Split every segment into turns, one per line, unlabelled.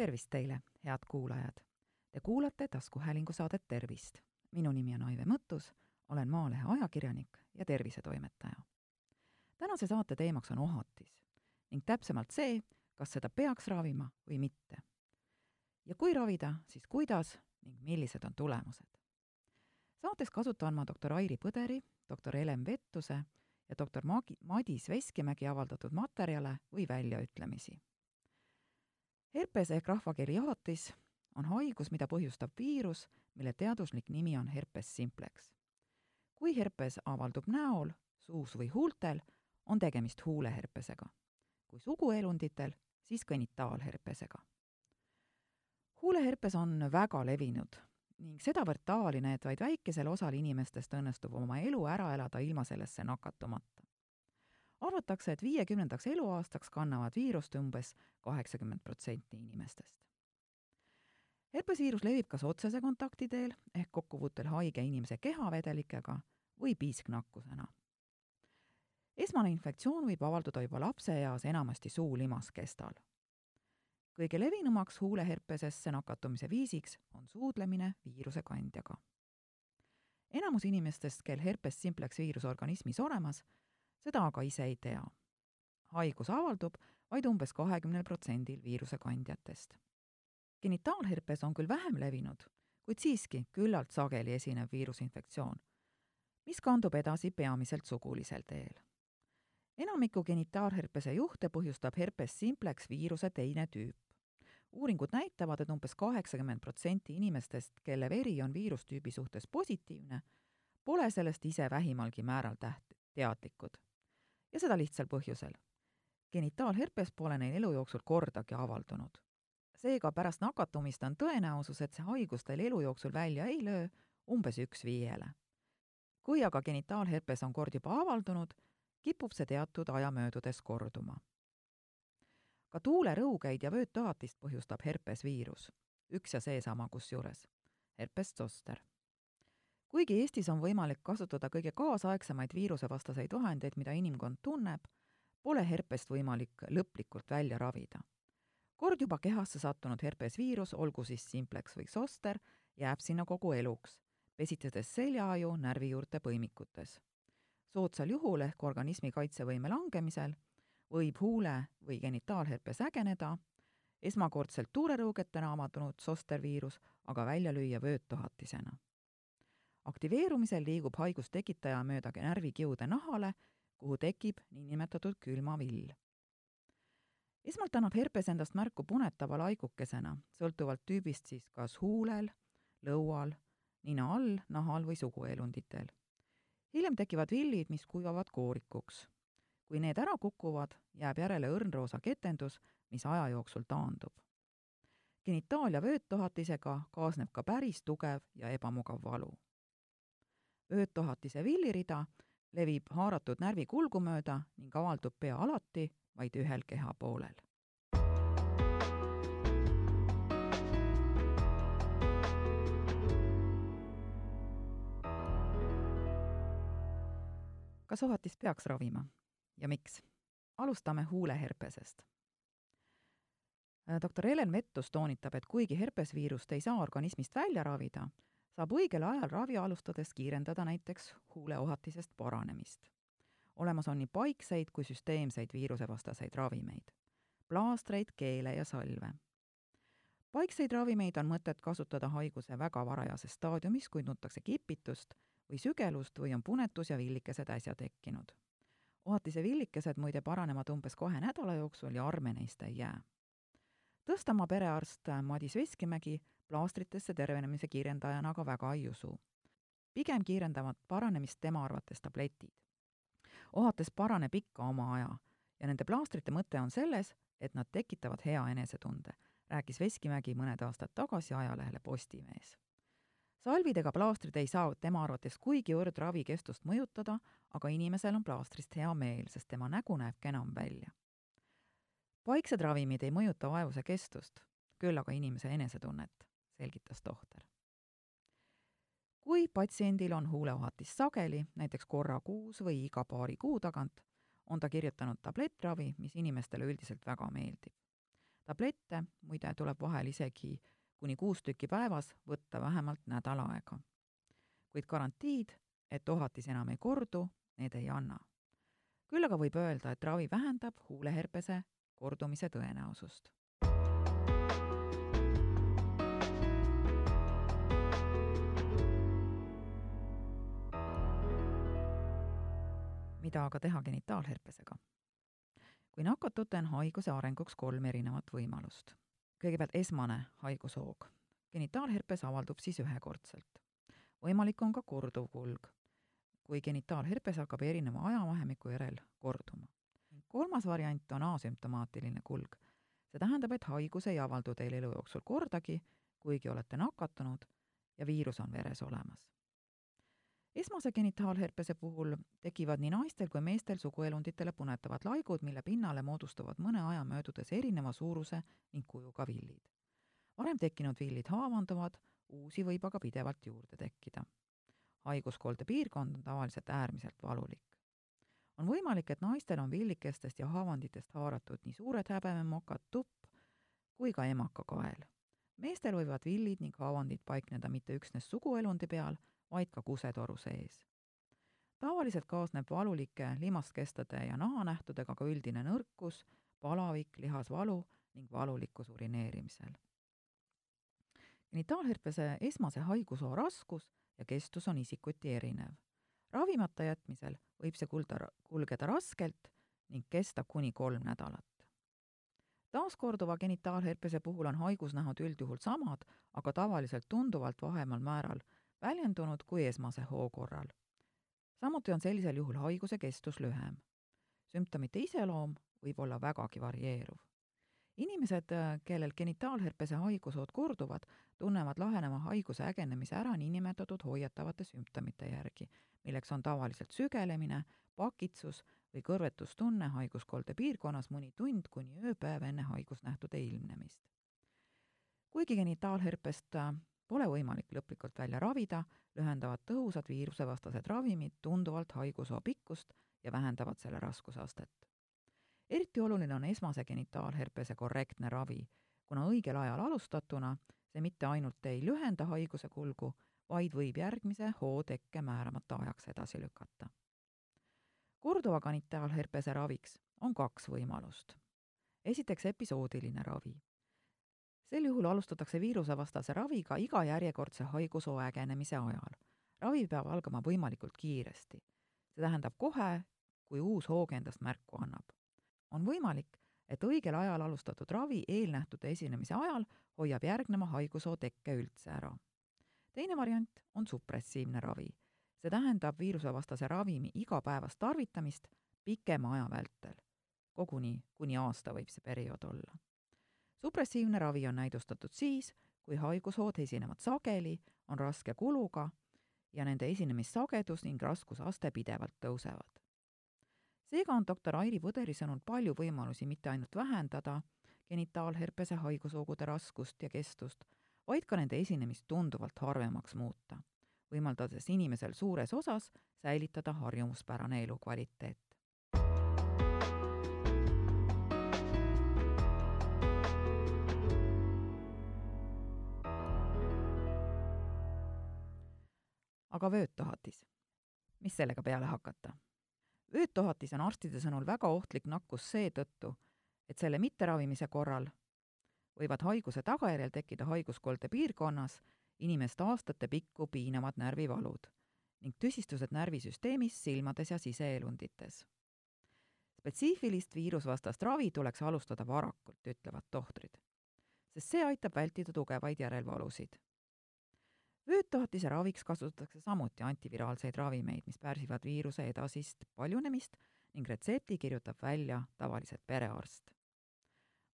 tervist teile, head kuulajad! Te kuulate taskuhäälingu saadet Tervist. minu nimi on Aive Mõttus, olen Maalehe ajakirjanik ja tervisetoimetaja. tänase saate teemaks on ohatis ning täpsemalt see, kas seda peaks ravima või mitte. ja kui ravida, siis kuidas ning millised on tulemused. saates kasutan ma doktor Airi Põderi, doktor Helen Vettuse ja doktor Magi-, Madis Veskimägi avaldatud materjale või väljaütlemisi herpes ehk rahvakeeli jahatis on haigus, mida põhjustab viirus, mille teaduslik nimi on herpes simplex. kui herpes avaldub näol, suus või huultel, on tegemist huuleherpesega. kui suguelunditel, siis genitaalherpesega. huuleherpes on väga levinud ning sedavõrd tavaline, et vaid väikesel osal inimestest õnnestub oma elu ära elada ilma sellesse nakatumata arvatakse, et viiekümnendaks eluaastaks kannavad viirust umbes kaheksakümmend protsenti inimestest. herpesviirus levib kas otsese kontakti teel ehk kokkupuutel haige inimese kehavedelikega või piisknakkusena. esmane infektsioon võib avalduda juba lapseeas, enamasti suu-limaskestal. kõige levinumaks huuleherpesesse nakatumise viisiks on suudlemine viiruse kandjaga. enamus inimestest, kel herpes simplex viirus organismis olemas, seda aga ise ei tea. haigus avaldub vaid umbes kahekümnel protsendil viiruse kandjatest. genitaalherpes on küll vähem levinud, kuid siiski küllalt sageli esinev viirusinfektsioon, mis kandub edasi peamiselt sugulisel teel. enamiku genitaalherpese juhte põhjustab herpes simplex viiruse teine tüüp. uuringud näitavad, et umbes kaheksakümmend protsenti inimestest, kelle veri on viirustüübi suhtes positiivne, pole sellest ise vähimalgi määral täht-, teadlikud ja seda lihtsal põhjusel. genitaalherpes pole neil elu jooksul kordagi avaldunud. seega pärast nakatumist on tõenäosus, et see haigus teil elu jooksul välja ei löö, umbes üks viiele. kui aga genitaalherpes on kord juba avaldunud, kipub see teatud aja möödudes korduma. ka tuulerõugeid ja vöötõhatist põhjustab herpesviirus, üks ja seesama kusjuures, herpes zoster kuigi Eestis on võimalik kasutada kõige kaasaegsemaid viirusevastaseid vahendeid, mida inimkond tunneb, pole herpest võimalik lõplikult välja ravida. kord juba kehasse sattunud herpesviirus, olgu siis simplex või zoster, jääb sinna kogu eluks, pesitsedes seljaaju närvijuurte põimikutes. soodsal juhul ehk organismi kaitsevõime langemisel võib huule- või genitaalherpes ägeneda, esmakordselt tuulerõugetena avaldunud zosterviirus aga välja lüüa vööttohatisena aktiveerumisel liigub haigustekitaja mööda närvikiude nahale, kuhu tekib niinimetatud külmavill. esmalt annab herpes endast märku punetava laigukesena, sõltuvalt tüübist siis kas huulel, lõual, nina all, nahal või suguelunditel. hiljem tekivad villid, mis kuivavad koorikuks. kui need ära kukuvad, jääb järele õrnroosa ketendus, mis aja jooksul taandub. genitaalia vööttohatisega kaasneb ka päris tugev ja ebamugav valu öötohatise villirida levib haaratud närvikulgu mööda ning avaldub pea alati vaid ühel kehapoolel. kas ohatist peaks ravima ja miks? alustame huuleherpesest. doktor Helen Vettus toonitab, et kuigi herpesviirust ei saa organismist välja ravida, saab õigel ajal ravi alustades kiirendada näiteks huuleohatisest paranemist. olemas on nii paikseid kui süsteemseid viirusevastaseid ravimeid, plaastreid, keele ja salve. paikseid ravimeid on mõtet kasutada haiguse väga varajases staadiumis, kui tuntakse kipitust või sügelust või on punetus ja villikesed äsja tekkinud. ohatise villikesed muide paranevad umbes kahe nädala jooksul ja arme neist ei jää. Tõstamaa perearst Madis Veskimägi plaastritesse tervenemise kiirendajana aga väga ei usu. pigem kiirendavad paranemist tema arvates tabletid. ohates paraneb ikka oma aja ja nende plaastrite mõte on selles, et nad tekitavad hea enesetunde, rääkis Veskimägi mõned aastad tagasi ajalehele Postimees. salvidega plaastrid ei saa tema arvates kuigivõrd ravikestust mõjutada, aga inimesel on plaastrist hea meel, sest tema nägu näeb kenam välja. paiksed ravimid ei mõjuta vaevuse kestust, küll aga inimese enesetunnet selgitas tohter. kui patsiendil on huuleohatis sageli, näiteks korra kuus või iga paari kuu tagant, on ta kirjutanud tablettravi, mis inimestele üldiselt väga meeldib. tablette muide tuleb vahel isegi kuni kuus tükki päevas võtta vähemalt nädal aega. kuid garantiid, et ohatis enam ei kordu, need ei anna. küll aga võib öelda, et ravi vähendab huuleherpese kordumise tõenäosust. Mida aga teha genitaalherpesega? kui nakatute, on haiguse arenguks kolm erinevat võimalust. kõigepealt esmane haigushoog. genitaalherpes avaldub siis ühekordselt. võimalik on ka korduv kulg, kui genitaalherpes hakkab erineva ajavahemiku järel korduma. kolmas variant on asümptomaatiline kulg. see tähendab, et haigus ei avaldu teil elu jooksul kordagi, kuigi olete nakatunud ja viirus on veres olemas esmase genitaalherpese puhul tekivad nii naistel kui meestel suguelunditele punetavad laigud, mille pinnale moodustuvad mõne aja möödudes erineva suuruse ning kujuga villid. varem tekkinud villid haavanduvad, uusi võib aga pidevalt juurde tekkida. haiguskolde piirkond on tavaliselt äärmiselt valulik. on võimalik, et naistel on villikestest ja haavanditest haaratud nii suured häbememokad, tupp kui ka emakakael. meestel võivad villid ning haavandid paikneda mitte üksnes suguelundi peal, vaid ka kusetoru sees. tavaliselt kaasneb valulike limaskestade ja nahanähtudega ka üldine nõrkus, palavik, lihasvalu ning valulikkus urineerimisel. genitaalherpese esmase haigusoo raskus ja kestus on isikuti erinev. ravimata jätmisel võib see kulda, kulgeda raskelt ning kesta kuni kolm nädalat taaskorduva genitaalherpese puhul on haigusnähud üldjuhul samad, aga tavaliselt tunduvalt vahemal määral väljendunud kui esmase hoo korral. samuti on sellisel juhul haiguse kestus lühem. sümptomite iseloom võib olla vägagi varieeruv. inimesed, kellel genitaalherpese haigushood korduvad, tunnevad laheneva haiguse ägenemise ära niinimetatud hoiatavate sümptomite järgi, milleks on tavaliselt sügelemine, pakitsus või kõrvetustunne haiguskolde piirkonnas mõni tund kuni ööpäev enne haigusnähtude ilmnemist. kuigi genitaalherpest pole võimalik lõplikult välja ravida, lühendavad tõhusad viirusevastased ravimid tunduvalt haigusoo pikkust ja vähendavad selle raskusastet. eriti oluline on esmase genitaalherpese korrektne ravi, kuna õigel ajal alustatuna see mitte ainult ei lühenda haiguse kulgu, vaid võib järgmise hoo tekke määramata ajaks edasi lükata. korduva genitaalherpese raviks on kaks võimalust. esiteks episoodiline ravi sel juhul alustatakse viirusevastase raviga iga järjekordse haigusoo ägenemise ajal. ravi peab algama võimalikult kiiresti. see tähendab kohe, kui uus hoog endast märku annab. on võimalik, et õigel ajal alustatud ravi eelnähtude esinemise ajal hoiab järgnema haigusoo tekke üldse ära. teine variant on supressiivne ravi. see tähendab viirusevastase ravimi igapäevast tarvitamist pikema aja vältel. koguni kuni aasta võib see periood olla supressiivne ravi on näidustatud siis, kui haigushood esinevad sageli, on raske kuluga ja nende esinemissagedus ning raskusaste pidevalt tõusevad. seega on doktor Airi Põderi sõnul palju võimalusi mitte ainult vähendada genitaalherpese haigushoogude raskust ja kestust, vaid ka nende esinemist tunduvalt harvemaks muuta, võimaldades inimesel suures osas säilitada harjumuspärane elukvaliteet. Aga vöötohatis. mis sellega peale hakata? vöötohatis on arstide sõnul väga ohtlik nakkus seetõttu, et selle mitteravimise korral võivad haiguse tagajärjel tekkida haiguskolde piirkonnas inimest aastate pikku piinavad närvivalud ning tüsistused närvisüsteemis, silmades ja siseelundites. spetsiifilist viirusvastast ravi tuleks alustada varakult, ütlevad tohtrid, sest see aitab vältida tugevaid järelvalusid vöötohatise raviks kasutatakse samuti antiviraalseid ravimeid, mis pärsivad viiruse edasist paljunemist ning retsepti kirjutab välja tavaliselt perearst.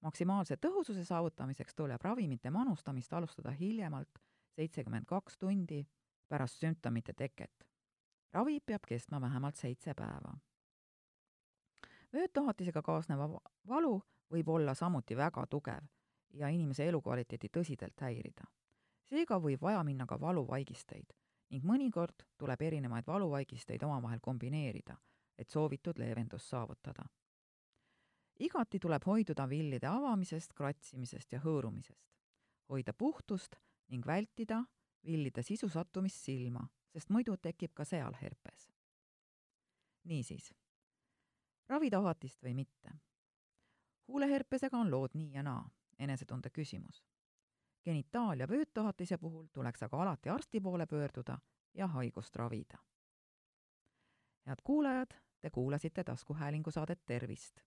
maksimaalse tõhususe saavutamiseks tuleb ravimite manustamist alustada hiljemalt seitsekümmend kaks tundi pärast sümptomite teket. ravi peab kestma vähemalt seitse päeva. vöötohatisega kaasneva valu võib olla samuti väga tugev ja inimese elukvaliteeti tõsiselt häirida seega võib vaja minna ka valuvaigisteid ning mõnikord tuleb erinevaid valuvaigisteid omavahel kombineerida, et soovitud leevendust saavutada. igati tuleb hoiduda villide avamisest, kratsimisest ja hõõrumisest. hoida puhtust ning vältida villide sisu sattumist silma, sest muidu tekib ka seal herpes. niisiis, ravida ohatist või mitte? huuleherpesega on lood nii ja naa, enesetunde küsimus. Genitaal- ja vöötohatise puhul tuleks aga alati arsti poole pöörduda ja haigust ravida. head kuulajad, te kuulasite taskuhäälingu saadet Tervist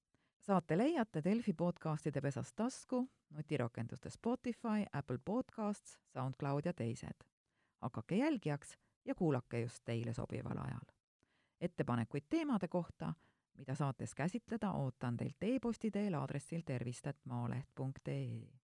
saate leiate Delfi podcastide pesast tasku, nutirakenduste Spotify, Apple Podcasts, SoundCloud ja teised. hakake jälgijaks ja kuulake just teile sobival ajal. ettepanekuid teemade kohta, mida saates käsitleda, ootan teilt e-posti teel aadressil tervist.maaleht.ee.